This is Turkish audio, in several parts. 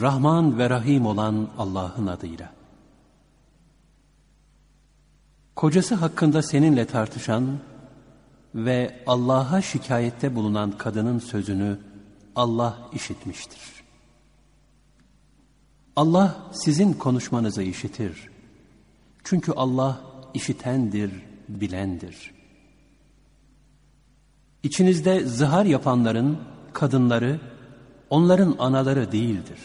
Rahman ve Rahim olan Allah'ın adıyla. Kocası hakkında seninle tartışan ve Allah'a şikayette bulunan kadının sözünü Allah işitmiştir. Allah sizin konuşmanızı işitir. Çünkü Allah işitendir, bilendir. İçinizde zihar yapanların kadınları, onların anaları değildir.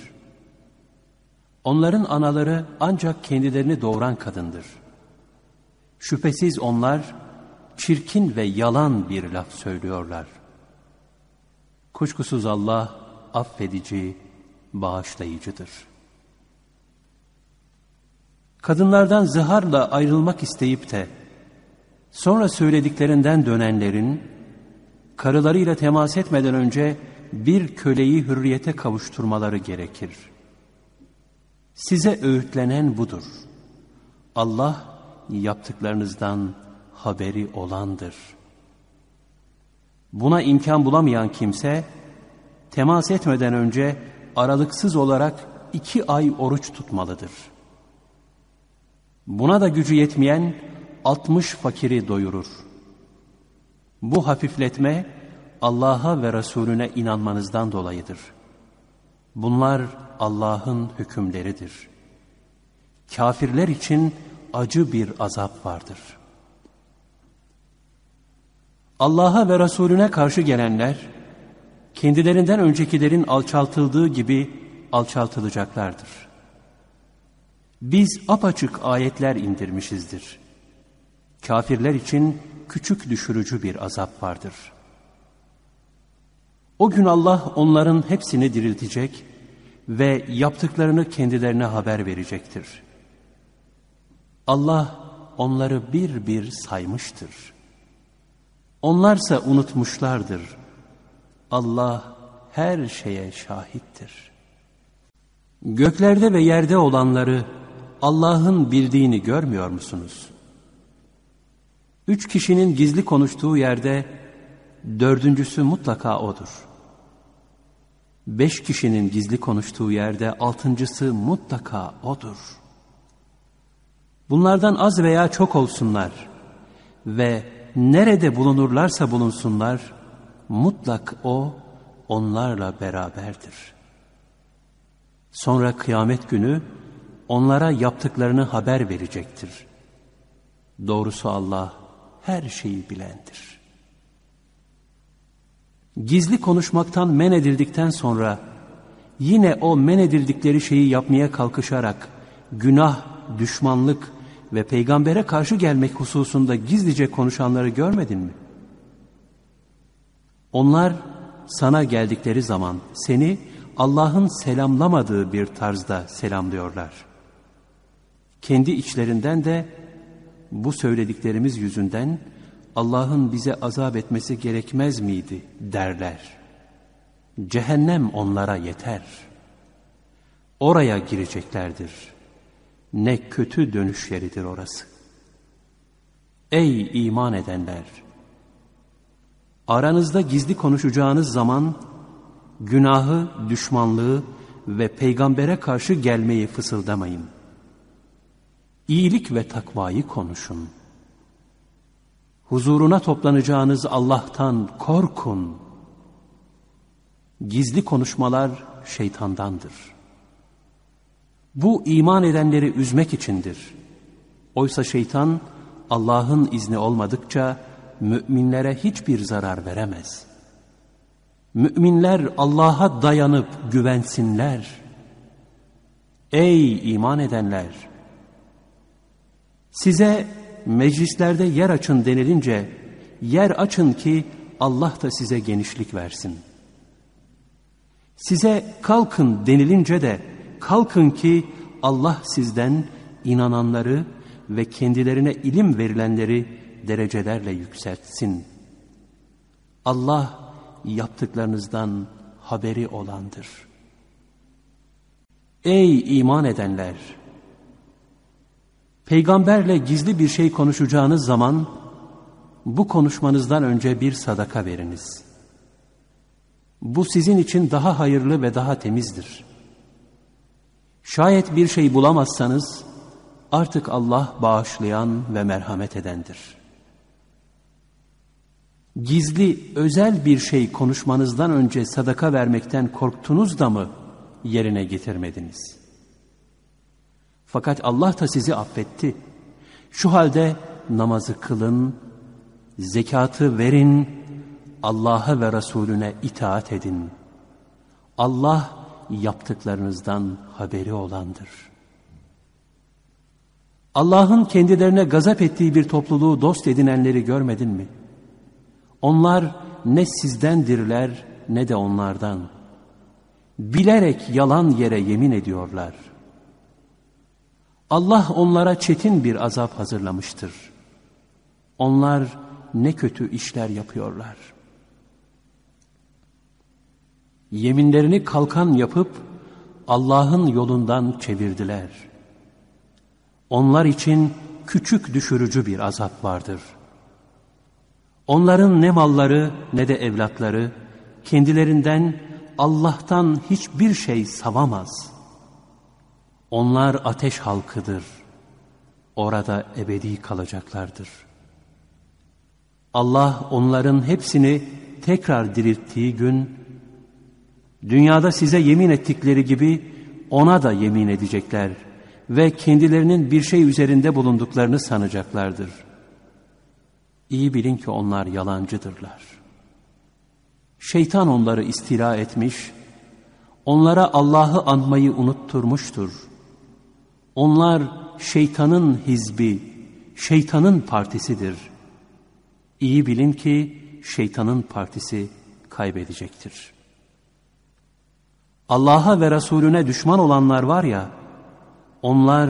Onların anaları ancak kendilerini doğuran kadındır. Şüphesiz onlar çirkin ve yalan bir laf söylüyorlar. Kuşkusuz Allah affedici, bağışlayıcıdır. Kadınlardan zıharla ayrılmak isteyip de sonra söylediklerinden dönenlerin karılarıyla temas etmeden önce bir köleyi hürriyete kavuşturmaları gerekir. Size öğütlenen budur. Allah yaptıklarınızdan haberi olandır. Buna imkan bulamayan kimse, temas etmeden önce aralıksız olarak iki ay oruç tutmalıdır. Buna da gücü yetmeyen altmış fakiri doyurur. Bu hafifletme Allah'a ve Resulüne inanmanızdan dolayıdır. Bunlar Allah'ın hükümleridir. Kafirler için acı bir azap vardır.'' Allah'a ve Resulüne karşı gelenler, kendilerinden öncekilerin alçaltıldığı gibi alçaltılacaklardır. Biz apaçık ayetler indirmişizdir. Kafirler için küçük düşürücü bir azap vardır. O gün Allah onların hepsini diriltecek ve yaptıklarını kendilerine haber verecektir. Allah onları bir bir saymıştır. Onlarsa unutmuşlardır. Allah her şeye şahittir. Göklerde ve yerde olanları Allah'ın bildiğini görmüyor musunuz? Üç kişinin gizli konuştuğu yerde dördüncüsü mutlaka odur. Beş kişinin gizli konuştuğu yerde altıncısı mutlaka odur. Bunlardan az veya çok olsunlar ve nerede bulunurlarsa bulunsunlar, mutlak O onlarla beraberdir. Sonra kıyamet günü onlara yaptıklarını haber verecektir. Doğrusu Allah her şeyi bilendir. Gizli konuşmaktan men edildikten sonra yine o men edildikleri şeyi yapmaya kalkışarak günah, düşmanlık ve peygambere karşı gelmek hususunda gizlice konuşanları görmedin mi? Onlar sana geldikleri zaman seni Allah'ın selamlamadığı bir tarzda selamlıyorlar. Kendi içlerinden de bu söylediklerimiz yüzünden Allah'ın bize azap etmesi gerekmez miydi derler. Cehennem onlara yeter. Oraya gireceklerdir.'' ne kötü dönüş yeridir orası. Ey iman edenler! Aranızda gizli konuşacağınız zaman günahı, düşmanlığı ve peygambere karşı gelmeyi fısıldamayın. İyilik ve takvayı konuşun. Huzuruna toplanacağınız Allah'tan korkun. Gizli konuşmalar şeytandandır.'' Bu iman edenleri üzmek içindir. Oysa şeytan Allah'ın izni olmadıkça müminlere hiçbir zarar veremez. Müminler Allah'a dayanıp güvensinler. Ey iman edenler! Size meclislerde yer açın denilince yer açın ki Allah da size genişlik versin. Size kalkın denilince de kalkın ki Allah sizden inananları ve kendilerine ilim verilenleri derecelerle yükseltsin. Allah yaptıklarınızdan haberi olandır. Ey iman edenler! Peygamberle gizli bir şey konuşacağınız zaman bu konuşmanızdan önce bir sadaka veriniz. Bu sizin için daha hayırlı ve daha temizdir. Şayet bir şey bulamazsanız artık Allah bağışlayan ve merhamet edendir. Gizli, özel bir şey konuşmanızdan önce sadaka vermekten korktunuz da mı yerine getirmediniz? Fakat Allah da sizi affetti. Şu halde namazı kılın, zekatı verin, Allah'a ve Resulüne itaat edin. Allah yaptıklarınızdan haberi olandır. Allah'ın kendilerine gazap ettiği bir topluluğu dost edinenleri görmedin mi? Onlar ne sizdendirler ne de onlardan. Bilerek yalan yere yemin ediyorlar. Allah onlara çetin bir azap hazırlamıştır. Onlar ne kötü işler yapıyorlar. Yeminlerini kalkan yapıp Allah'ın yolundan çevirdiler. Onlar için küçük düşürücü bir azap vardır. Onların ne malları ne de evlatları kendilerinden Allah'tan hiçbir şey savamaz. Onlar ateş halkıdır. Orada ebedi kalacaklardır. Allah onların hepsini tekrar dirilttiği gün, dünyada size yemin ettikleri gibi ona da yemin edecekler ve kendilerinin bir şey üzerinde bulunduklarını sanacaklardır. İyi bilin ki onlar yalancıdırlar. Şeytan onları istila etmiş, onlara Allah'ı anmayı unutturmuştur. Onlar şeytanın hizbi, şeytanın partisidir. İyi bilin ki şeytanın partisi kaybedecektir. Allah'a ve Resulüne düşman olanlar var ya, onlar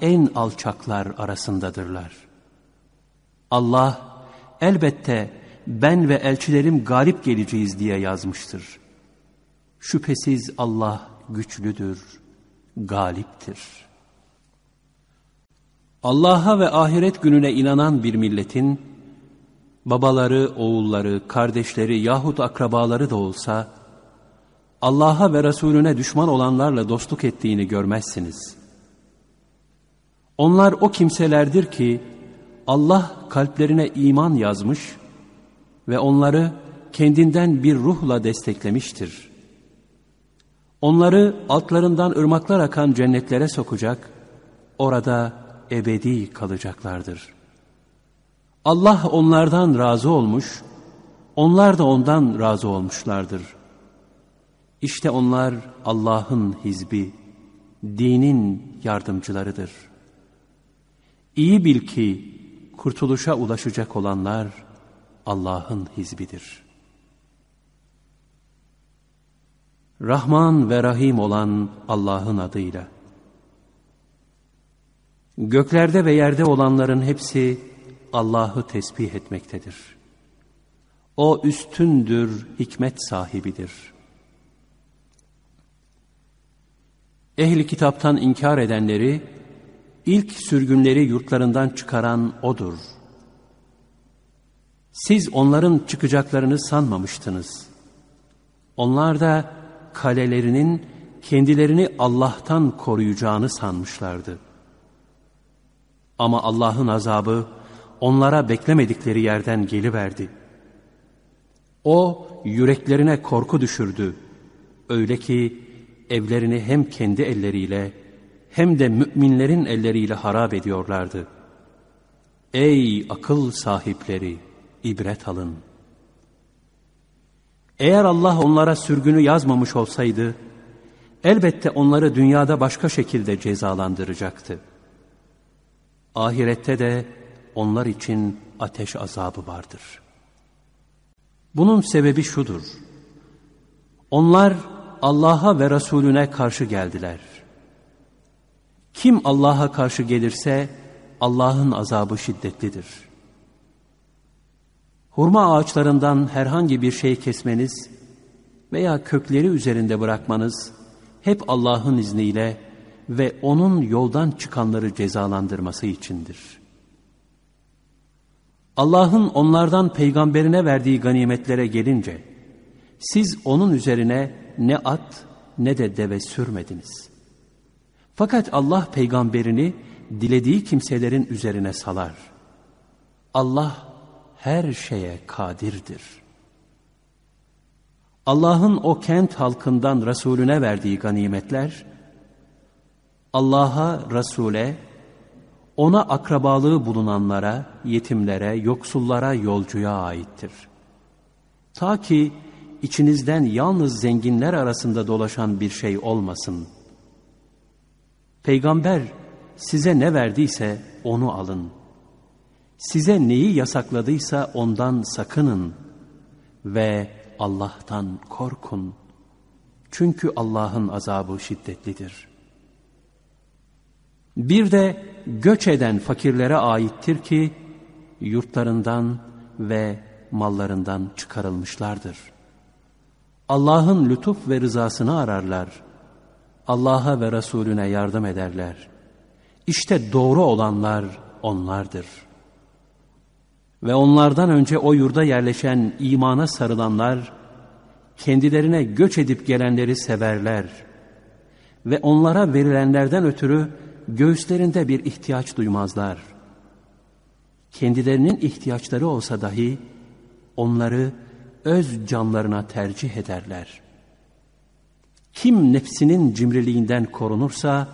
en alçaklar arasındadırlar. Allah elbette ben ve elçilerim galip geleceğiz diye yazmıştır. Şüphesiz Allah güçlüdür, galiptir. Allah'a ve ahiret gününe inanan bir milletin, babaları, oğulları, kardeşleri yahut akrabaları da olsa, Allah'a ve Resulüne düşman olanlarla dostluk ettiğini görmezsiniz. Onlar o kimselerdir ki, Allah kalplerine iman yazmış ve onları kendinden bir ruhla desteklemiştir. Onları altlarından ırmaklar akan cennetlere sokacak, orada ebedi kalacaklardır. Allah onlardan razı olmuş, onlar da ondan razı olmuşlardır. İşte onlar Allah'ın hizbi, dinin yardımcılarıdır. İyi bil ki kurtuluşa ulaşacak olanlar Allah'ın hizbidir. Rahman ve Rahim olan Allah'ın adıyla. Göklerde ve yerde olanların hepsi Allah'ı tesbih etmektedir. O üstündür, hikmet sahibidir. Ehli kitaptan inkar edenleri, ilk sürgünleri yurtlarından çıkaran O'dur. Siz onların çıkacaklarını sanmamıştınız. Onlar da kalelerinin kendilerini Allah'tan koruyacağını sanmışlardı. Ama Allah'ın azabı onlara beklemedikleri yerden geliverdi. O yüreklerine korku düşürdü. Öyle ki evlerini hem kendi elleriyle hem de müminlerin elleriyle harap ediyorlardı. Ey akıl sahipleri! ibret alın. Eğer Allah onlara sürgünü yazmamış olsaydı, elbette onları dünyada başka şekilde cezalandıracaktı. Ahirette de onlar için ateş azabı vardır. Bunun sebebi şudur. Onlar Allah'a ve Resulüne karşı geldiler. Kim Allah'a karşı gelirse Allah'ın azabı şiddetlidir.'' Hurma ağaçlarından herhangi bir şey kesmeniz veya kökleri üzerinde bırakmanız hep Allah'ın izniyle ve O'nun yoldan çıkanları cezalandırması içindir. Allah'ın onlardan peygamberine verdiği ganimetlere gelince, siz onun üzerine ne at ne de deve sürmediniz. Fakat Allah peygamberini dilediği kimselerin üzerine salar. Allah her şeye kadirdir. Allah'ın o kent halkından Resulüne verdiği ganimetler, Allah'a, Resul'e, ona akrabalığı bulunanlara, yetimlere, yoksullara, yolcuya aittir. Ta ki içinizden yalnız zenginler arasında dolaşan bir şey olmasın. Peygamber size ne verdiyse onu alın. Size neyi yasakladıysa ondan sakının ve Allah'tan korkun. Çünkü Allah'ın azabı şiddetlidir. Bir de göç eden fakirlere aittir ki yurtlarından ve mallarından çıkarılmışlardır. Allah'ın lütuf ve rızasını ararlar. Allah'a ve Resulüne yardım ederler. İşte doğru olanlar onlardır. Ve onlardan önce o yurda yerleşen imana sarılanlar, kendilerine göç edip gelenleri severler. Ve onlara verilenlerden ötürü göğüslerinde bir ihtiyaç duymazlar. Kendilerinin ihtiyaçları olsa dahi onları öz canlarına tercih ederler. Kim nefsinin cimriliğinden korunursa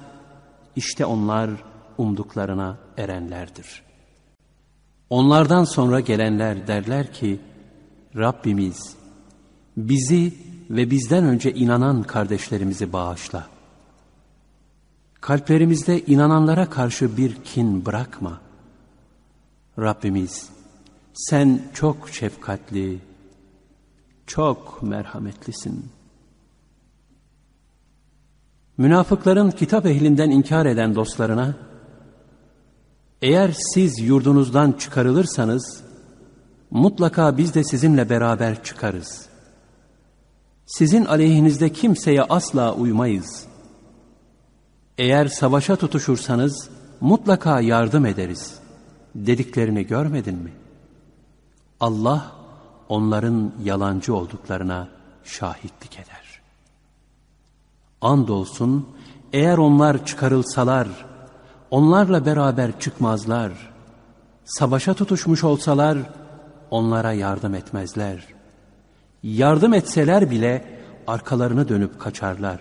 işte onlar umduklarına erenlerdir. Onlardan sonra gelenler derler ki Rabbimiz bizi ve bizden önce inanan kardeşlerimizi bağışla. Kalplerimizde inananlara karşı bir kin bırakma. Rabbimiz sen çok şefkatli, çok merhametlisin. Münafıkların kitap ehlinden inkar eden dostlarına, eğer siz yurdunuzdan çıkarılırsanız, mutlaka biz de sizinle beraber çıkarız. Sizin aleyhinizde kimseye asla uymayız. Eğer savaşa tutuşursanız, mutlaka yardım ederiz. Dediklerini görmedin mi? Allah, onların yalancı olduklarına şahitlik eder. Andolsun eğer onlar çıkarılsalar, onlarla beraber çıkmazlar. Savaşa tutuşmuş olsalar, onlara yardım etmezler. Yardım etseler bile arkalarını dönüp kaçarlar.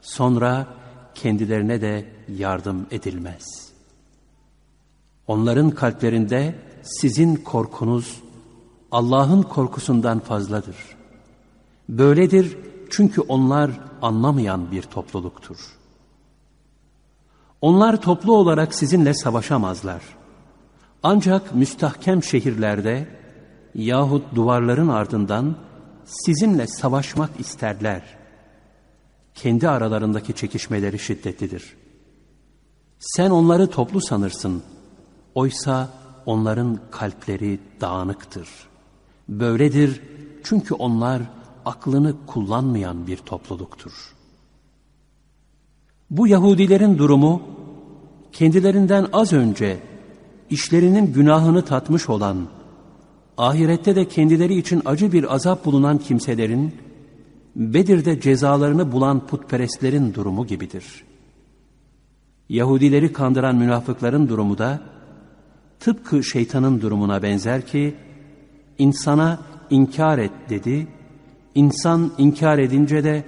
Sonra kendilerine de yardım edilmez. Onların kalplerinde sizin korkunuz Allah'ın korkusundan fazladır. Böyledir çünkü onlar anlamayan bir topluluktur. Onlar toplu olarak sizinle savaşamazlar. Ancak müstahkem şehirlerde yahut duvarların ardından sizinle savaşmak isterler. Kendi aralarındaki çekişmeleri şiddetlidir. Sen onları toplu sanırsın. Oysa onların kalpleri dağınıktır.'' Böyledir çünkü onlar aklını kullanmayan bir topluluktur. Bu Yahudilerin durumu kendilerinden az önce işlerinin günahını tatmış olan, ahirette de kendileri için acı bir azap bulunan kimselerin, Bedir'de cezalarını bulan putperestlerin durumu gibidir. Yahudileri kandıran münafıkların durumu da, tıpkı şeytanın durumuna benzer ki, insana inkar et dedi. İnsan inkar edince de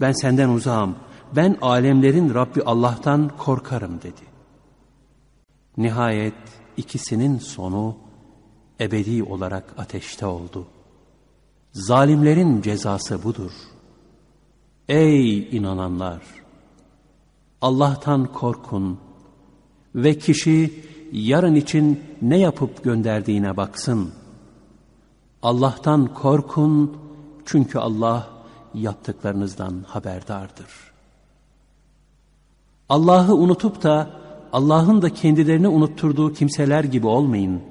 ben senden uzağım, ben alemlerin Rabbi Allah'tan korkarım dedi. Nihayet ikisinin sonu ebedi olarak ateşte oldu. Zalimlerin cezası budur. Ey inananlar! Allah'tan korkun ve kişi yarın için ne yapıp gönderdiğine baksın.'' Allah'tan korkun çünkü Allah yaptıklarınızdan haberdardır. Allah'ı unutup da Allah'ın da kendilerini unutturduğu kimseler gibi olmayın.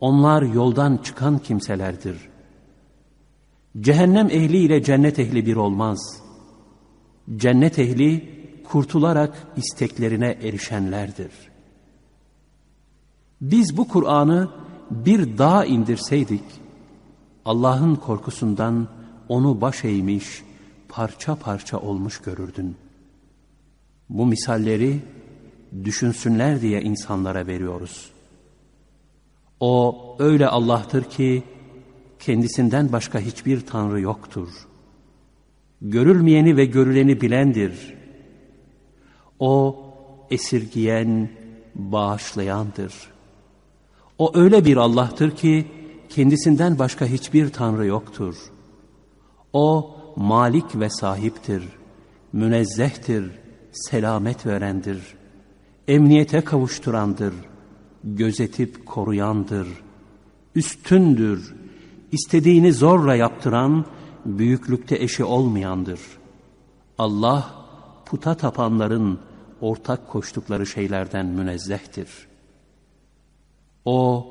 Onlar yoldan çıkan kimselerdir. Cehennem ehli ile cennet ehli bir olmaz. Cennet ehli kurtularak isteklerine erişenlerdir. Biz bu Kur'an'ı bir dağ indirseydik, Allah'ın korkusundan onu baş eğmiş, parça parça olmuş görürdün. Bu misalleri düşünsünler diye insanlara veriyoruz. O öyle Allah'tır ki kendisinden başka hiçbir tanrı yoktur. Görülmeyeni ve görüleni bilendir. O esirgiyen, bağışlayandır. O öyle bir Allah'tır ki kendisinden başka hiçbir tanrı yoktur. O malik ve sahiptir, münezzehtir, selamet verendir, emniyete kavuşturandır, gözetip koruyandır, üstündür, istediğini zorla yaptıran, büyüklükte eşi olmayandır. Allah, puta tapanların ortak koştukları şeylerden münezzehtir. O,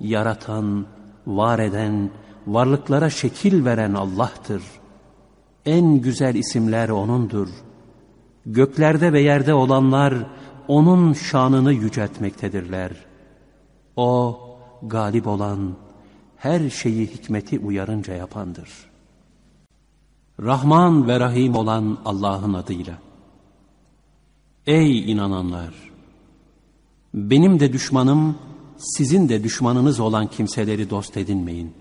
yaratan, var eden, varlıklara şekil veren Allah'tır. En güzel isimler O'nundur. Göklerde ve yerde olanlar O'nun şanını yüceltmektedirler. O, galip olan, her şeyi hikmeti uyarınca yapandır. Rahman ve Rahim olan Allah'ın adıyla. Ey inananlar! Benim de düşmanım, sizin de düşmanınız olan kimseleri dost edinmeyin.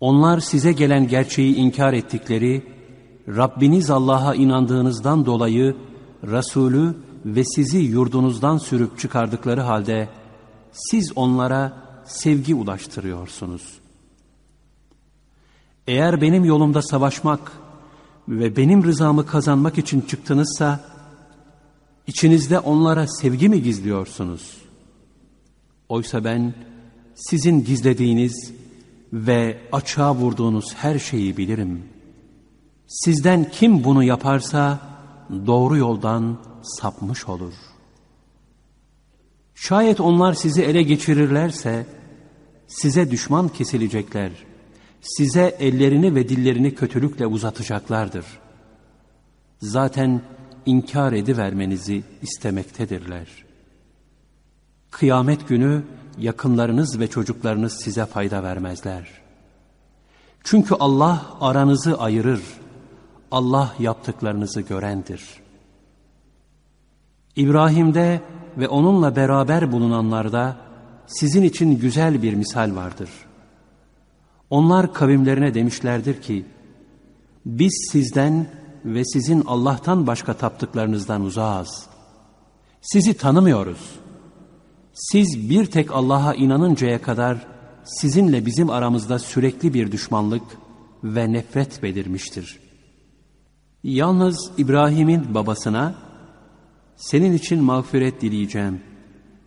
Onlar size gelen gerçeği inkar ettikleri, Rabbiniz Allah'a inandığınızdan dolayı Resulü ve sizi yurdunuzdan sürüp çıkardıkları halde siz onlara sevgi ulaştırıyorsunuz. Eğer benim yolumda savaşmak ve benim rızamı kazanmak için çıktınızsa, içinizde onlara sevgi mi gizliyorsunuz? Oysa ben sizin gizlediğiniz ve açığa vurduğunuz her şeyi bilirim. Sizden kim bunu yaparsa doğru yoldan sapmış olur. Şayet onlar sizi ele geçirirlerse size düşman kesilecekler. Size ellerini ve dillerini kötülükle uzatacaklardır. Zaten inkar edivermenizi istemektedirler. Kıyamet günü yakınlarınız ve çocuklarınız size fayda vermezler. Çünkü Allah aranızı ayırır. Allah yaptıklarınızı görendir. İbrahim'de ve onunla beraber bulunanlarda sizin için güzel bir misal vardır. Onlar kavimlerine demişlerdir ki, biz sizden ve sizin Allah'tan başka taptıklarınızdan uzağız. Sizi tanımıyoruz. Siz bir tek Allah'a inanıncaya kadar sizinle bizim aramızda sürekli bir düşmanlık ve nefret belirmiştir. Yalnız İbrahim'in babasına senin için mağfiret dileyeceğim.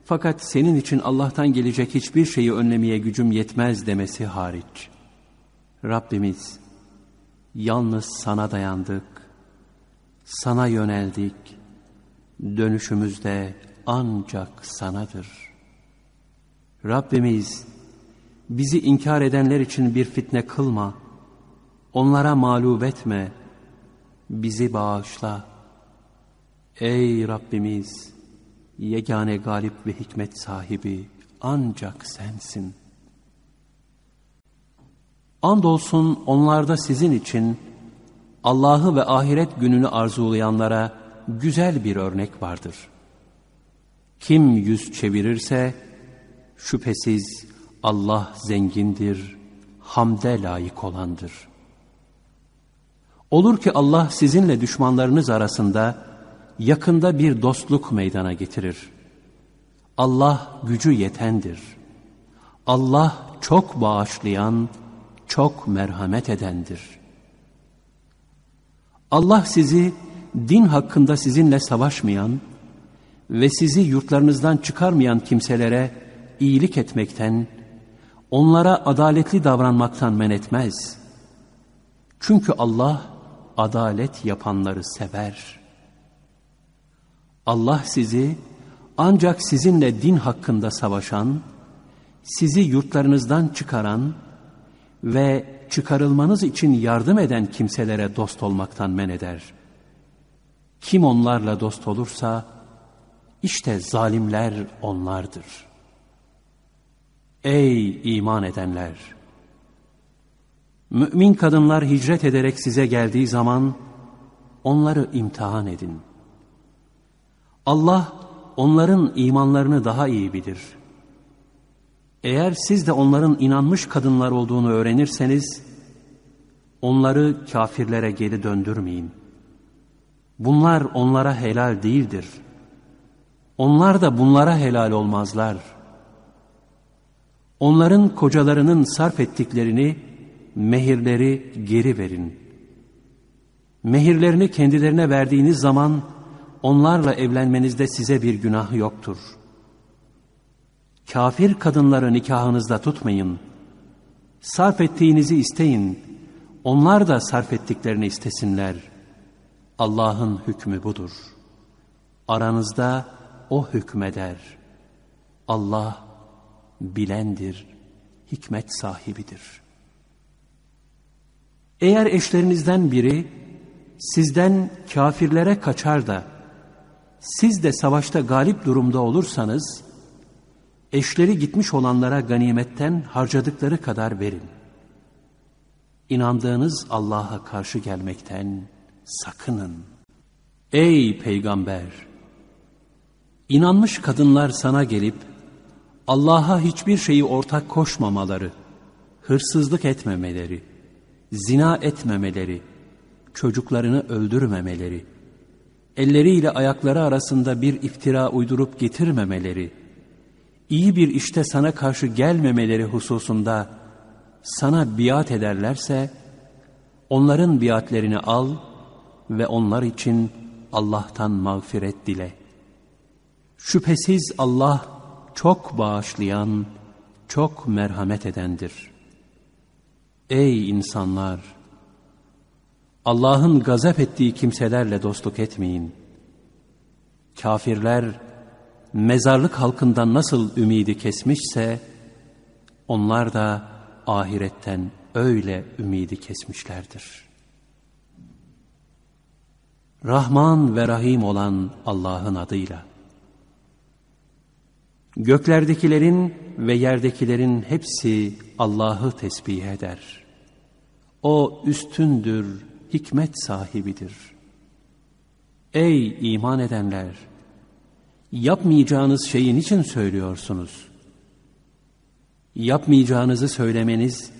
Fakat senin için Allah'tan gelecek hiçbir şeyi önlemeye gücüm yetmez demesi hariç. Rabbimiz yalnız sana dayandık, sana yöneldik, dönüşümüzde ancak sanadır. Rabbimiz bizi inkar edenler için bir fitne kılma, onlara mağlup etme, bizi bağışla. Ey Rabbimiz, yegane galip ve hikmet sahibi ancak sensin. Andolsun onlarda sizin için Allah'ı ve ahiret gününü arzulayanlara güzel bir örnek vardır. Kim yüz çevirirse şüphesiz Allah zengindir, hamde layık olandır. Olur ki Allah sizinle düşmanlarınız arasında yakında bir dostluk meydana getirir. Allah gücü yetendir. Allah çok bağışlayan, çok merhamet edendir. Allah sizi din hakkında sizinle savaşmayan ve sizi yurtlarınızdan çıkarmayan kimselere iyilik etmekten, onlara adaletli davranmaktan men etmez. Çünkü Allah adalet yapanları sever.'' Allah sizi ancak sizinle din hakkında savaşan, sizi yurtlarınızdan çıkaran ve çıkarılmanız için yardım eden kimselere dost olmaktan men eder. Kim onlarla dost olursa, işte zalimler onlardır. Ey iman edenler! Mümin kadınlar hicret ederek size geldiği zaman onları imtihan edin. Allah onların imanlarını daha iyi bilir. Eğer siz de onların inanmış kadınlar olduğunu öğrenirseniz, onları kafirlere geri döndürmeyin. Bunlar onlara helal değildir. Onlar da bunlara helal olmazlar. Onların kocalarının sarf ettiklerini, mehirleri geri verin. Mehirlerini kendilerine verdiğiniz zaman, onlarla evlenmenizde size bir günah yoktur. Kafir kadınları nikahınızda tutmayın. Sarf ettiğinizi isteyin. Onlar da sarf ettiklerini istesinler. Allah'ın hükmü budur. Aranızda O hükmeder. Allah bilendir, hikmet sahibidir. Eğer eşlerinizden biri sizden kafirlere kaçar da siz de savaşta galip durumda olursanız, eşleri gitmiş olanlara ganimetten harcadıkları kadar verin. İnandığınız Allah'a karşı gelmekten sakının. Ey peygamber! İnanmış kadınlar sana gelip, Allah'a hiçbir şeyi ortak koşmamaları, hırsızlık etmemeleri, zina etmemeleri, çocuklarını öldürmemeleri, elleriyle ayakları arasında bir iftira uydurup getirmemeleri, iyi bir işte sana karşı gelmemeleri hususunda sana biat ederlerse, onların biatlerini al ve onlar için Allah'tan mağfiret dile. Şüphesiz Allah çok bağışlayan, çok merhamet edendir. Ey insanlar! Allah'ın gazap ettiği kimselerle dostluk etmeyin. Kafirler mezarlık halkından nasıl ümidi kesmişse onlar da ahiretten öyle ümidi kesmişlerdir. Rahman ve Rahim olan Allah'ın adıyla. Göklerdekilerin ve yerdekilerin hepsi Allah'ı tesbih eder. O üstündür, hikmet sahibidir. Ey iman edenler! Yapmayacağınız şeyi niçin söylüyorsunuz? Yapmayacağınızı söylemeniz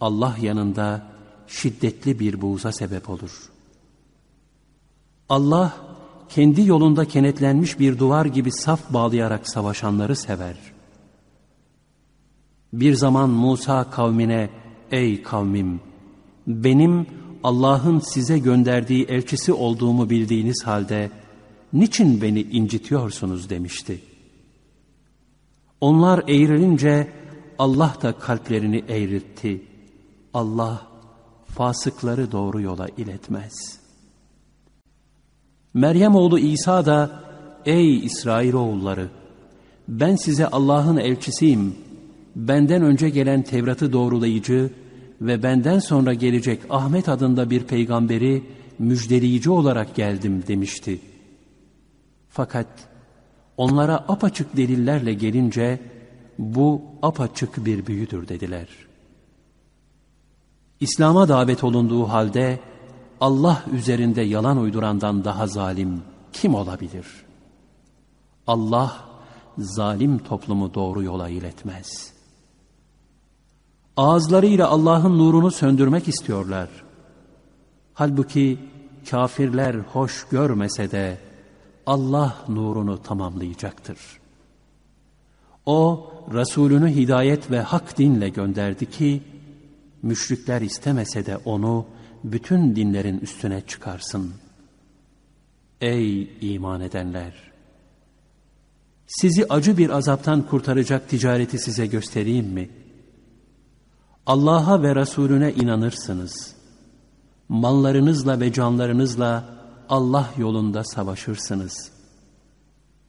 Allah yanında şiddetli bir buğza sebep olur. Allah kendi yolunda kenetlenmiş bir duvar gibi saf bağlayarak savaşanları sever. Bir zaman Musa kavmine, ey kavmim, benim Allah'ın size gönderdiği elçisi olduğumu bildiğiniz halde niçin beni incitiyorsunuz demişti. Onlar eğrilince Allah da kalplerini eğritti. Allah fasıkları doğru yola iletmez. Meryem oğlu İsa da ey İsrailoğulları ben size Allah'ın elçisiyim. Benden önce gelen Tevrat'ı doğrulayıcı ve benden sonra gelecek Ahmet adında bir peygamberi müjdeleyici olarak geldim demişti. Fakat onlara apaçık delillerle gelince bu apaçık bir büyüdür dediler. İslam'a davet olunduğu halde Allah üzerinde yalan uydurandan daha zalim kim olabilir? Allah zalim toplumu doğru yola iletmez.'' Ağızlarıyla Allah'ın nurunu söndürmek istiyorlar. Halbuki kafirler hoş görmese de Allah nurunu tamamlayacaktır. O Resulünü hidayet ve hak dinle gönderdi ki müşrikler istemese de onu bütün dinlerin üstüne çıkarsın. Ey iman edenler! Sizi acı bir azaptan kurtaracak ticareti size göstereyim mi?'' Allah'a ve Resulüne inanırsınız. Mallarınızla ve canlarınızla Allah yolunda savaşırsınız.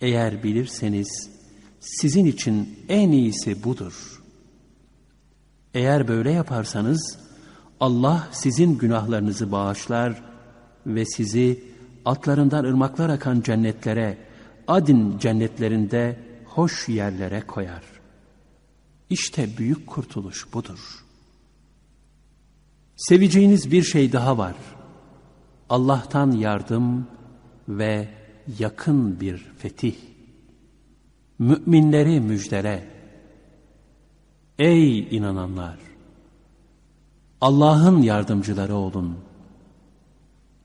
Eğer bilirseniz sizin için en iyisi budur. Eğer böyle yaparsanız Allah sizin günahlarınızı bağışlar ve sizi atlarından ırmaklar akan cennetlere, adin cennetlerinde hoş yerlere koyar. İşte büyük kurtuluş budur.'' Seveceğiniz bir şey daha var. Allah'tan yardım ve yakın bir fetih. Müminleri müjdele. Ey inananlar! Allah'ın yardımcıları olun.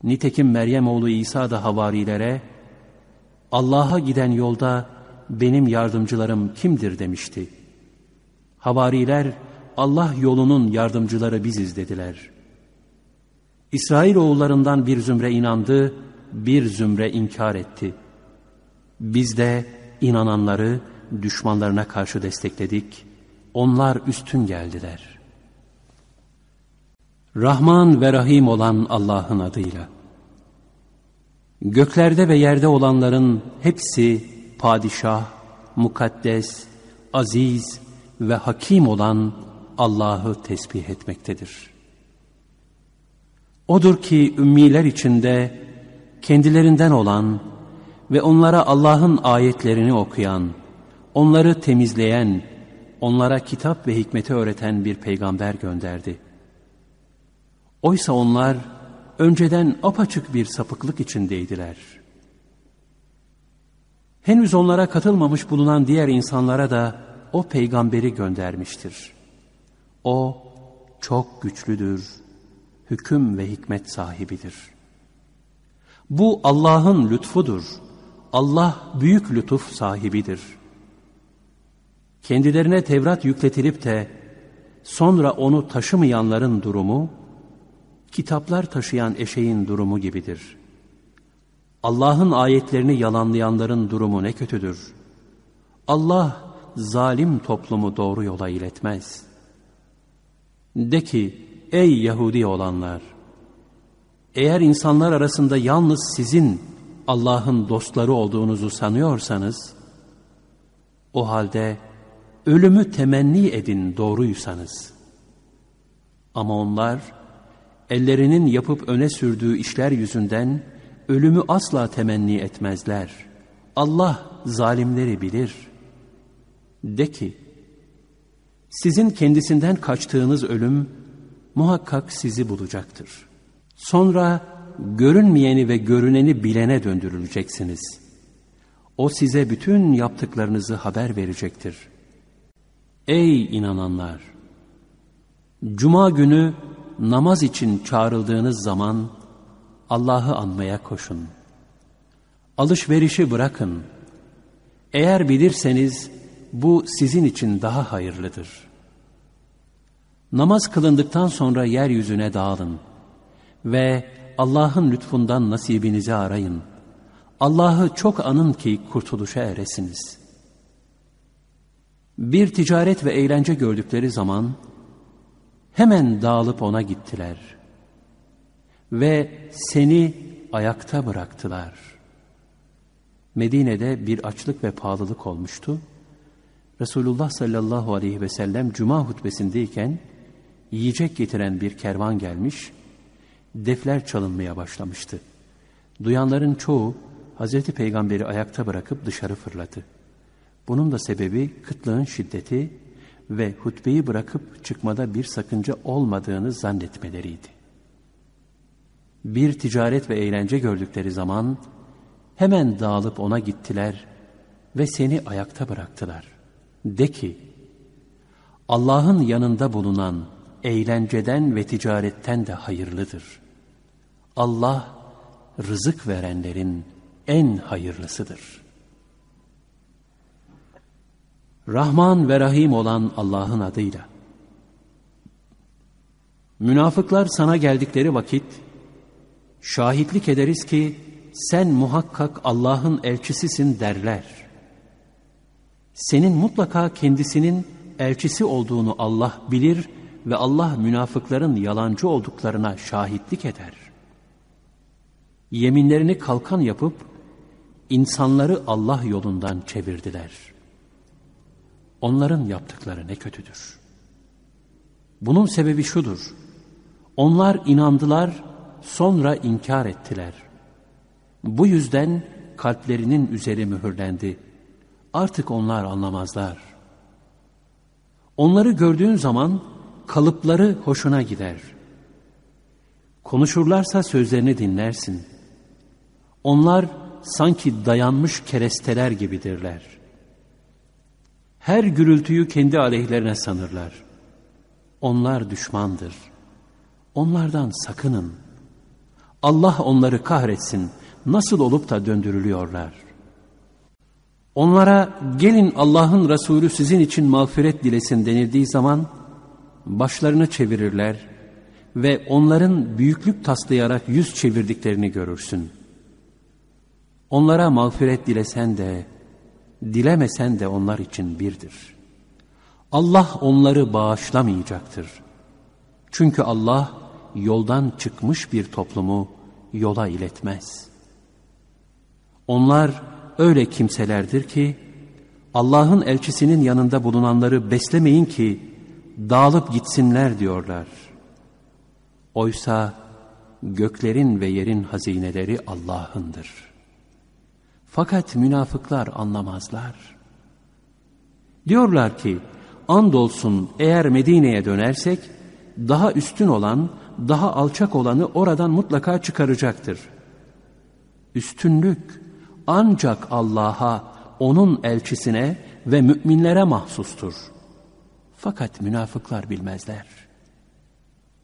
Nitekim Meryem oğlu İsa da havarilere, Allah'a giden yolda benim yardımcılarım kimdir demişti. Havariler, Allah yolunun yardımcıları biziz dediler. İsrail oğullarından bir zümre inandı, bir zümre inkar etti. Biz de inananları düşmanlarına karşı destekledik. Onlar üstün geldiler. Rahman ve Rahim olan Allah'ın adıyla. Göklerde ve yerde olanların hepsi padişah, mukaddes, aziz ve hakim olan Allah'ı tesbih etmektedir. Odur ki ümmiler içinde kendilerinden olan ve onlara Allah'ın ayetlerini okuyan, onları temizleyen, onlara kitap ve hikmeti öğreten bir peygamber gönderdi. Oysa onlar önceden apaçık bir sapıklık içindeydiler. Henüz onlara katılmamış bulunan diğer insanlara da o peygamberi göndermiştir. O çok güçlüdür, hüküm ve hikmet sahibidir. Bu Allah'ın lütfudur. Allah büyük lütuf sahibidir. Kendilerine Tevrat yükletilip de sonra onu taşımayanların durumu, kitaplar taşıyan eşeğin durumu gibidir. Allah'ın ayetlerini yalanlayanların durumu ne kötüdür. Allah zalim toplumu doğru yola iletmez. De ki, ey Yahudi olanlar! Eğer insanlar arasında yalnız sizin Allah'ın dostları olduğunuzu sanıyorsanız, o halde ölümü temenni edin doğruysanız. Ama onlar, ellerinin yapıp öne sürdüğü işler yüzünden ölümü asla temenni etmezler. Allah zalimleri bilir. De ki, sizin kendisinden kaçtığınız ölüm muhakkak sizi bulacaktır. Sonra görünmeyeni ve görüneni bilene döndürüleceksiniz. O size bütün yaptıklarınızı haber verecektir. Ey inananlar! Cuma günü namaz için çağrıldığınız zaman Allah'ı anmaya koşun. Alışverişi bırakın. Eğer bilirseniz bu sizin için daha hayırlıdır. Namaz kılındıktan sonra yeryüzüne dağılın ve Allah'ın lütfundan nasibinizi arayın. Allah'ı çok anın ki kurtuluşa eresiniz. Bir ticaret ve eğlence gördükleri zaman hemen dağılıp ona gittiler. Ve seni ayakta bıraktılar. Medine'de bir açlık ve pahalılık olmuştu. Resulullah sallallahu aleyhi ve sellem cuma hutbesindeyken yiyecek getiren bir kervan gelmiş, defler çalınmaya başlamıştı. Duyanların çoğu Hazreti Peygamber'i ayakta bırakıp dışarı fırladı. Bunun da sebebi kıtlığın şiddeti ve hutbeyi bırakıp çıkmada bir sakınca olmadığını zannetmeleriydi. Bir ticaret ve eğlence gördükleri zaman hemen dağılıp ona gittiler ve seni ayakta bıraktılar. De ki, Allah'ın yanında bulunan eğlenceden ve ticaretten de hayırlıdır. Allah rızık verenlerin en hayırlısıdır. Rahman ve Rahim olan Allah'ın adıyla. Münafıklar sana geldikleri vakit şahitlik ederiz ki sen muhakkak Allah'ın elçisisin derler. Senin mutlaka kendisinin elçisi olduğunu Allah bilir ve Allah münafıkların yalancı olduklarına şahitlik eder. Yeminlerini kalkan yapıp insanları Allah yolundan çevirdiler. Onların yaptıkları ne kötüdür. Bunun sebebi şudur. Onlar inandılar, sonra inkar ettiler. Bu yüzden kalplerinin üzeri mühürlendi. Artık onlar anlamazlar. Onları gördüğün zaman kalıpları hoşuna gider. Konuşurlarsa sözlerini dinlersin. Onlar sanki dayanmış keresteler gibidirler. Her gürültüyü kendi aleyhlerine sanırlar. Onlar düşmandır. Onlardan sakının. Allah onları kahretsin. Nasıl olup da döndürülüyorlar. Onlara gelin Allah'ın Resulü sizin için mağfiret dilesin denildiği zaman başlarını çevirirler ve onların büyüklük taslayarak yüz çevirdiklerini görürsün. Onlara mağfiret dilesen de, dilemesen de onlar için birdir. Allah onları bağışlamayacaktır. Çünkü Allah yoldan çıkmış bir toplumu yola iletmez. Onlar öyle kimselerdir ki, Allah'ın elçisinin yanında bulunanları beslemeyin ki, dağılıp gitsinler diyorlar. Oysa göklerin ve yerin hazineleri Allah'ındır. Fakat münafıklar anlamazlar. Diyorlar ki, andolsun eğer Medine'ye dönersek, daha üstün olan, daha alçak olanı oradan mutlaka çıkaracaktır. Üstünlük ancak Allah'a, onun elçisine ve müminlere mahsustur. Fakat münafıklar bilmezler.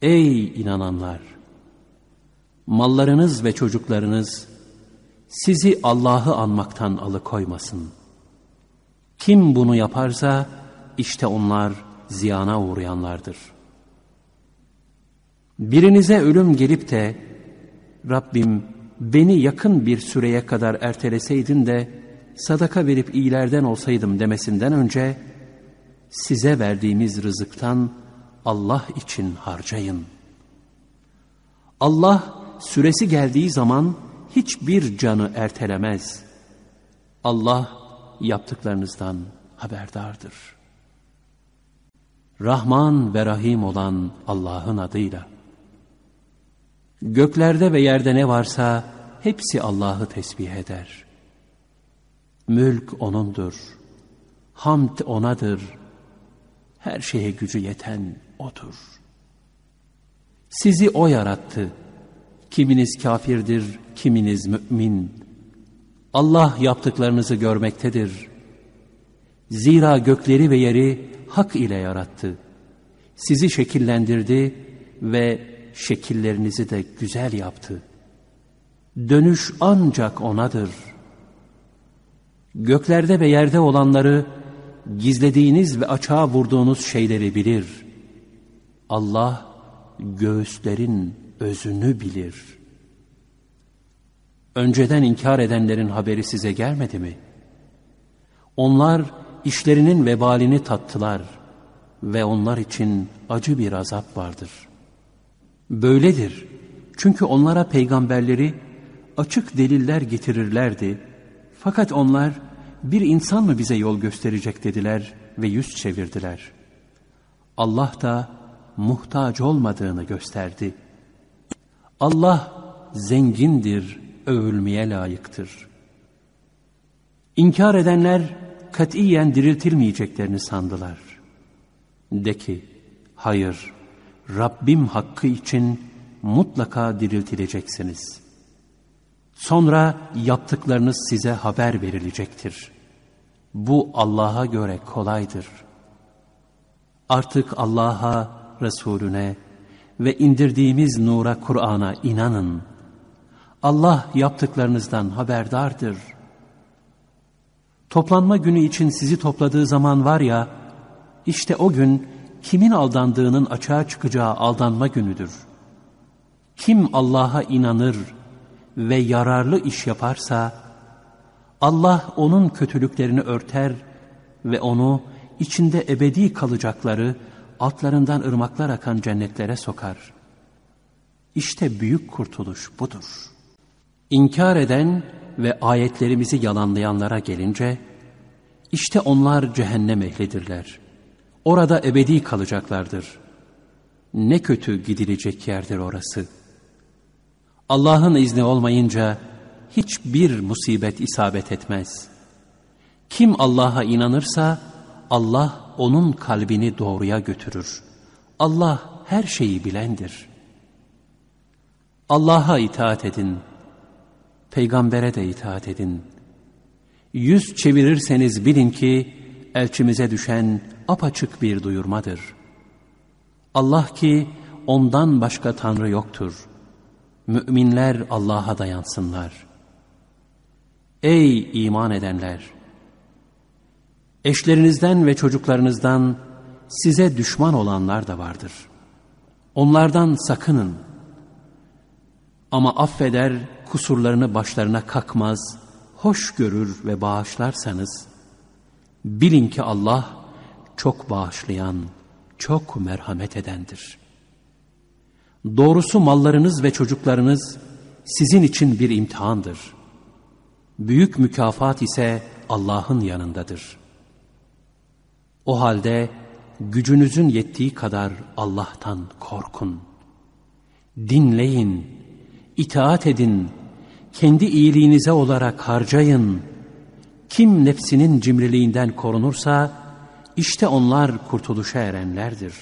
Ey inananlar! Mallarınız ve çocuklarınız sizi Allah'ı anmaktan alıkoymasın. Kim bunu yaparsa işte onlar ziyana uğrayanlardır. Birinize ölüm gelip de Rabbim beni yakın bir süreye kadar erteleseydin de sadaka verip iyilerden olsaydım demesinden önce size verdiğimiz rızıktan Allah için harcayın. Allah süresi geldiği zaman hiçbir canı ertelemez. Allah yaptıklarınızdan haberdardır. Rahman ve Rahim olan Allah'ın adıyla. Göklerde ve yerde ne varsa hepsi Allah'ı tesbih eder. Mülk O'nundur. Hamd O'nadır. Her şeye gücü yeten O'dur. Sizi O yarattı. Kiminiz kafirdir, kiminiz mümin. Allah yaptıklarınızı görmektedir. Zira gökleri ve yeri hak ile yarattı. Sizi şekillendirdi ve şekillerinizi de güzel yaptı. Dönüş ancak O'nadır. Göklerde ve yerde olanları, gizlediğiniz ve açığa vurduğunuz şeyleri bilir. Allah göğüslerin özünü bilir. Önceden inkar edenlerin haberi size gelmedi mi? Onlar işlerinin vebalini tattılar ve onlar için acı bir azap vardır. Böyledir. Çünkü onlara peygamberleri açık deliller getirirlerdi. Fakat onlar bir insan mı bize yol gösterecek dediler ve yüz çevirdiler. Allah da muhtaç olmadığını gösterdi. Allah zengindir, övülmeye layıktır. İnkar edenler katiyen diriltilmeyeceklerini sandılar. De ki, hayır, Rabbim hakkı için mutlaka diriltileceksiniz. Sonra yaptıklarınız size haber verilecektir. Bu Allah'a göre kolaydır. Artık Allah'a, Resulüne ve indirdiğimiz nura Kur'an'a inanın. Allah yaptıklarınızdan haberdardır. Toplanma günü için sizi topladığı zaman var ya, işte o gün kimin aldandığının açığa çıkacağı aldanma günüdür. Kim Allah'a inanır ve yararlı iş yaparsa, Allah onun kötülüklerini örter ve onu içinde ebedi kalacakları, altlarından ırmaklar akan cennetlere sokar. İşte büyük kurtuluş budur. İnkar eden ve ayetlerimizi yalanlayanlara gelince, işte onlar cehennem ehlidirler. Orada ebedi kalacaklardır. Ne kötü gidilecek yerdir orası. Allah'ın izni olmayınca hiçbir musibet isabet etmez. Kim Allah'a inanırsa Allah onun kalbini doğruya götürür. Allah her şeyi bilendir. Allah'a itaat edin. peygambere de itaat edin. Yüz çevirirseniz bilin ki elçimize düşen apaçık bir duyurmadır. Allah ki ondan başka Tanrı yoktur. Müminler Allah'a dayansınlar. Ey iman edenler! Eşlerinizden ve çocuklarınızdan size düşman olanlar da vardır. Onlardan sakının. Ama affeder, kusurlarını başlarına kakmaz, hoş görür ve bağışlarsanız, bilin ki Allah çok bağışlayan, çok merhamet edendir. Doğrusu mallarınız ve çocuklarınız sizin için bir imtihandır. Büyük mükafat ise Allah'ın yanındadır. O halde gücünüzün yettiği kadar Allah'tan korkun. Dinleyin, itaat edin, kendi iyiliğinize olarak harcayın. Kim nefsinin cimriliğinden korunursa, işte onlar kurtuluşa erenlerdir.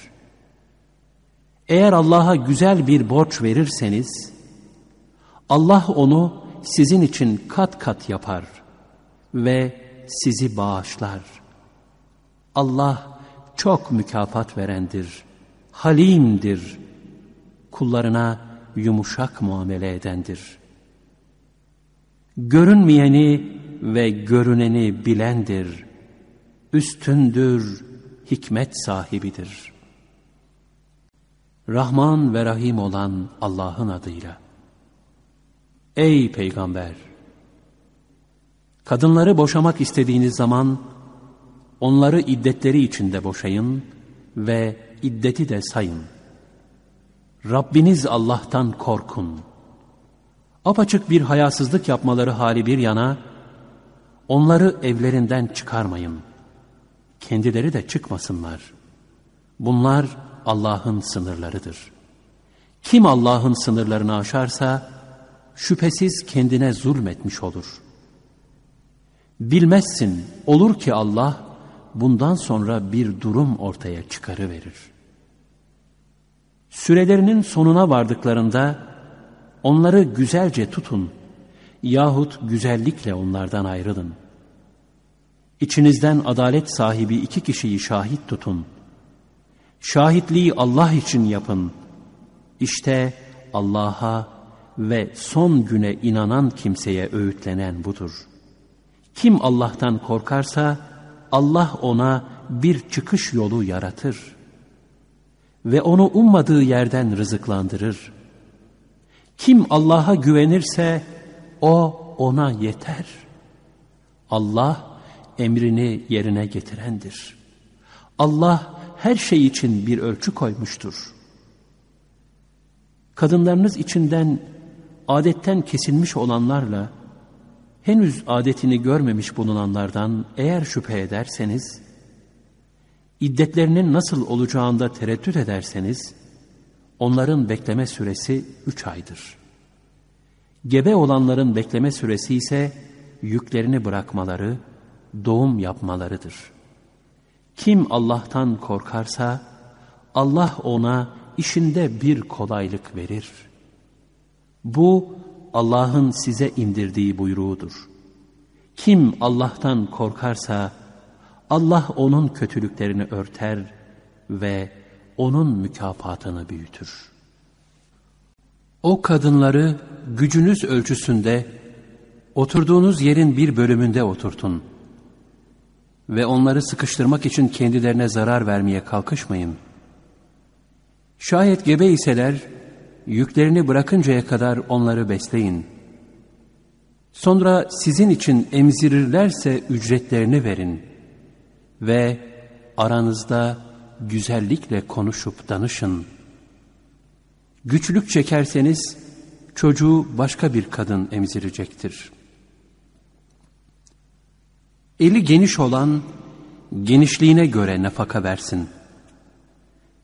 Eğer Allah'a güzel bir borç verirseniz, Allah onu sizin için kat kat yapar ve sizi bağışlar. Allah çok mükafat verendir, halimdir, kullarına yumuşak muamele edendir. Görünmeyeni ve görüneni bilendir, üstündür, hikmet sahibidir. Rahman ve Rahim olan Allah'ın adıyla. Ey Peygamber! Kadınları boşamak istediğiniz zaman, onları iddetleri içinde boşayın ve iddeti de sayın. Rabbiniz Allah'tan korkun. Apaçık bir hayasızlık yapmaları hali bir yana, onları evlerinden çıkarmayın. Kendileri de çıkmasınlar. Bunlar Allah'ın sınırlarıdır. Kim Allah'ın sınırlarını aşarsa, şüphesiz kendine zulmetmiş olur. Bilmezsin, olur ki Allah, bundan sonra bir durum ortaya çıkarıverir. Sürelerinin sonuna vardıklarında onları güzelce tutun yahut güzellikle onlardan ayrılın. İçinizden adalet sahibi iki kişiyi şahit tutun. Şahitliği Allah için yapın. İşte Allah'a ve son güne inanan kimseye öğütlenen budur. Kim Allah'tan korkarsa, Allah ona bir çıkış yolu yaratır ve onu ummadığı yerden rızıklandırır. Kim Allah'a güvenirse o ona yeter. Allah emrini yerine getirendir. Allah her şey için bir ölçü koymuştur. Kadınlarınız içinden adetten kesilmiş olanlarla henüz adetini görmemiş bulunanlardan eğer şüphe ederseniz, iddetlerinin nasıl olacağında tereddüt ederseniz, onların bekleme süresi üç aydır. Gebe olanların bekleme süresi ise yüklerini bırakmaları, doğum yapmalarıdır. Kim Allah'tan korkarsa, Allah ona işinde bir kolaylık verir. Bu, Allah'ın size indirdiği buyruğudur. Kim Allah'tan korkarsa Allah onun kötülüklerini örter ve onun mükafatını büyütür. O kadınları gücünüz ölçüsünde oturduğunuz yerin bir bölümünde oturtun ve onları sıkıştırmak için kendilerine zarar vermeye kalkışmayın. Şayet gebe iseler yüklerini bırakıncaya kadar onları besleyin. Sonra sizin için emzirirlerse ücretlerini verin ve aranızda güzellikle konuşup danışın. Güçlük çekerseniz çocuğu başka bir kadın emzirecektir. Eli geniş olan genişliğine göre nafaka versin.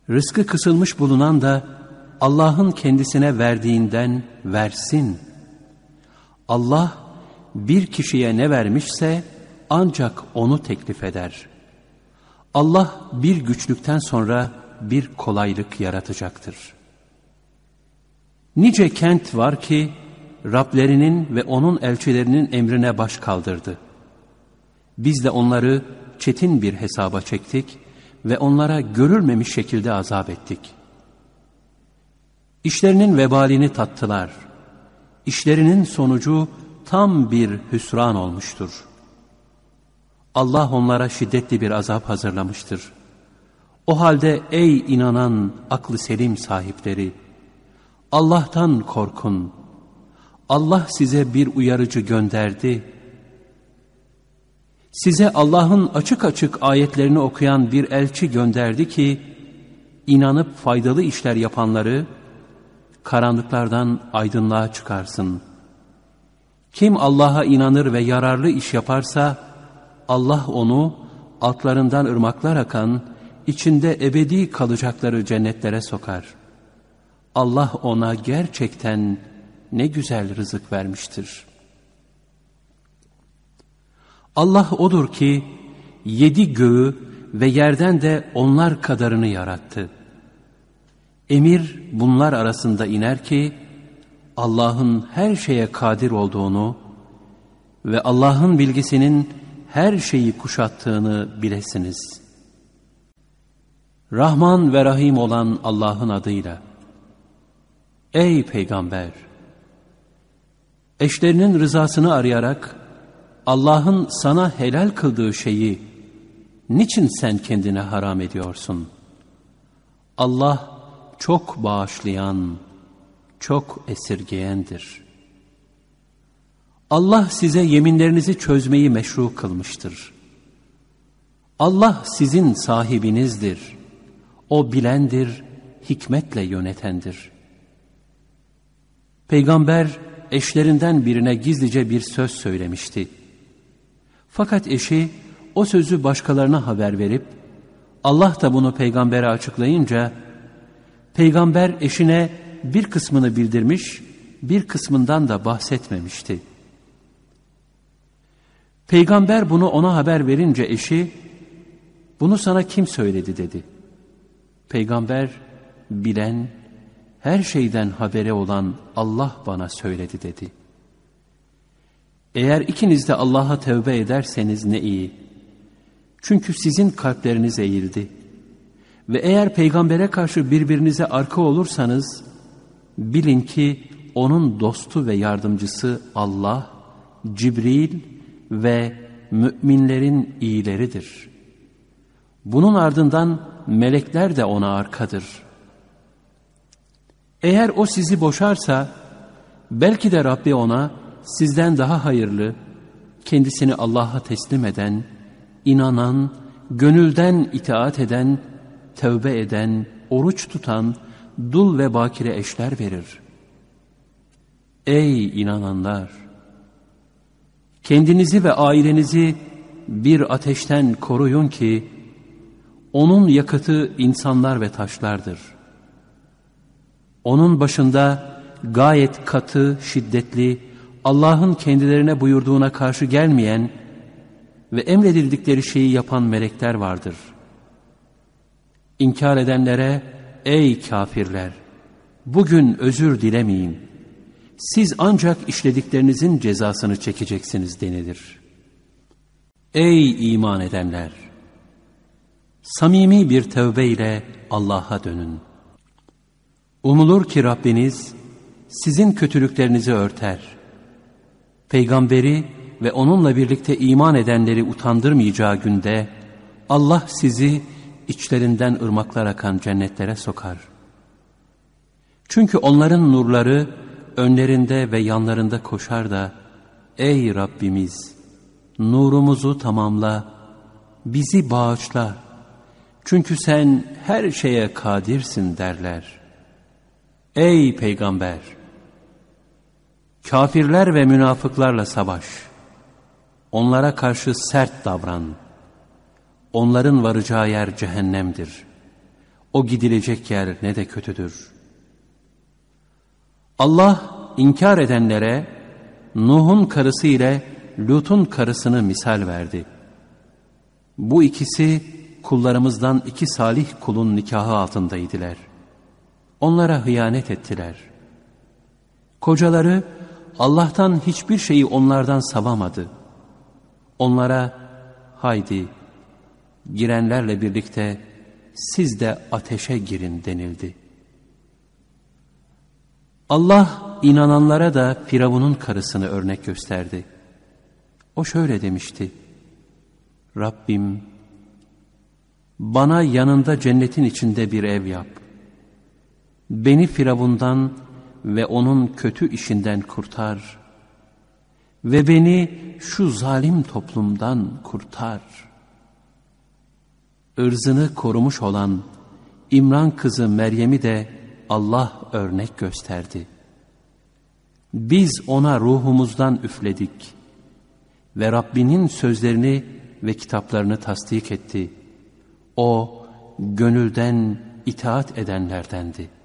Rızkı kısılmış bulunan da Allah'ın kendisine verdiğinden versin. Allah bir kişiye ne vermişse ancak onu teklif eder. Allah bir güçlükten sonra bir kolaylık yaratacaktır. Nice kent var ki Rablerinin ve onun elçilerinin emrine baş kaldırdı. Biz de onları çetin bir hesaba çektik ve onlara görülmemiş şekilde azap ettik. İşlerinin vebalini tattılar. İşlerinin sonucu tam bir hüsran olmuştur. Allah onlara şiddetli bir azap hazırlamıştır. O halde ey inanan aklı selim sahipleri, Allah'tan korkun. Allah size bir uyarıcı gönderdi. Size Allah'ın açık açık ayetlerini okuyan bir elçi gönderdi ki, inanıp faydalı işler yapanları, karanlıklardan aydınlığa çıkarsın. Kim Allah'a inanır ve yararlı iş yaparsa, Allah onu altlarından ırmaklar akan, içinde ebedi kalacakları cennetlere sokar. Allah ona gerçekten ne güzel rızık vermiştir. Allah odur ki, yedi göğü ve yerden de onlar kadarını yarattı. Emir bunlar arasında iner ki, Allah'ın her şeye kadir olduğunu ve Allah'ın bilgisinin her şeyi kuşattığını bilesiniz. Rahman ve Rahim olan Allah'ın adıyla. Ey Peygamber! Eşlerinin rızasını arayarak Allah'ın sana helal kıldığı şeyi niçin sen kendine haram ediyorsun? Allah çok bağışlayan, çok esirgeyendir. Allah size yeminlerinizi çözmeyi meşru kılmıştır. Allah sizin sahibinizdir. O bilendir, hikmetle yönetendir. Peygamber eşlerinden birine gizlice bir söz söylemişti. Fakat eşi o sözü başkalarına haber verip Allah da bunu peygambere açıklayınca peygamber eşine bir kısmını bildirmiş, bir kısmından da bahsetmemişti. Peygamber bunu ona haber verince eşi, bunu sana kim söyledi dedi. Peygamber, bilen, her şeyden habere olan Allah bana söyledi dedi. Eğer ikiniz de Allah'a tevbe ederseniz ne iyi. Çünkü sizin kalpleriniz eğildi. Ve eğer peygambere karşı birbirinize arka olursanız, bilin ki onun dostu ve yardımcısı Allah, Cibril ve müminlerin iyileridir. Bunun ardından melekler de ona arkadır. Eğer o sizi boşarsa, belki de Rabbi ona sizden daha hayırlı, kendisini Allah'a teslim eden, inanan, gönülden itaat eden, tövbe eden, oruç tutan, dul ve bakire eşler verir. Ey inananlar! Kendinizi ve ailenizi bir ateşten koruyun ki, onun yakıtı insanlar ve taşlardır. Onun başında gayet katı, şiddetli, Allah'ın kendilerine buyurduğuna karşı gelmeyen ve emredildikleri şeyi yapan melekler vardır. İnkar edenlere, ey kafirler, bugün özür dilemeyin. Siz ancak işlediklerinizin cezasını çekeceksiniz denilir. Ey iman edenler! Samimi bir tövbe ile Allah'a dönün. Umulur ki Rabbiniz sizin kötülüklerinizi örter. Peygamberi ve onunla birlikte iman edenleri utandırmayacağı günde Allah sizi içlerinden ırmaklar akan cennetlere sokar. Çünkü onların nurları önlerinde ve yanlarında koşar da Ey Rabbimiz nurumuzu tamamla, bizi bağışla çünkü sen her şeye kadirsin derler. Ey Peygamber! Kafirler ve münafıklarla savaş. Onlara karşı sert davran. Onların varacağı yer cehennemdir. O gidilecek yer ne de kötüdür. Allah inkar edenlere Nuh'un karısı ile Lut'un karısını misal verdi. Bu ikisi kullarımızdan iki salih kulun nikahı altındaydılar. Onlara hıyanet ettiler. Kocaları Allah'tan hiçbir şeyi onlardan savamadı. Onlara haydi girenlerle birlikte siz de ateşe girin denildi. Allah inananlara da Firavun'un karısını örnek gösterdi. O şöyle demişti. Rabbim bana yanında cennetin içinde bir ev yap. Beni Firavundan ve onun kötü işinden kurtar. Ve beni şu zalim toplumdan kurtar. Irzını korumuş olan İmran kızı Meryem'i de Allah örnek gösterdi. Biz ona ruhumuzdan üfledik ve Rabbinin sözlerini ve kitaplarını tasdik etti. O gönülden itaat edenlerdendi.''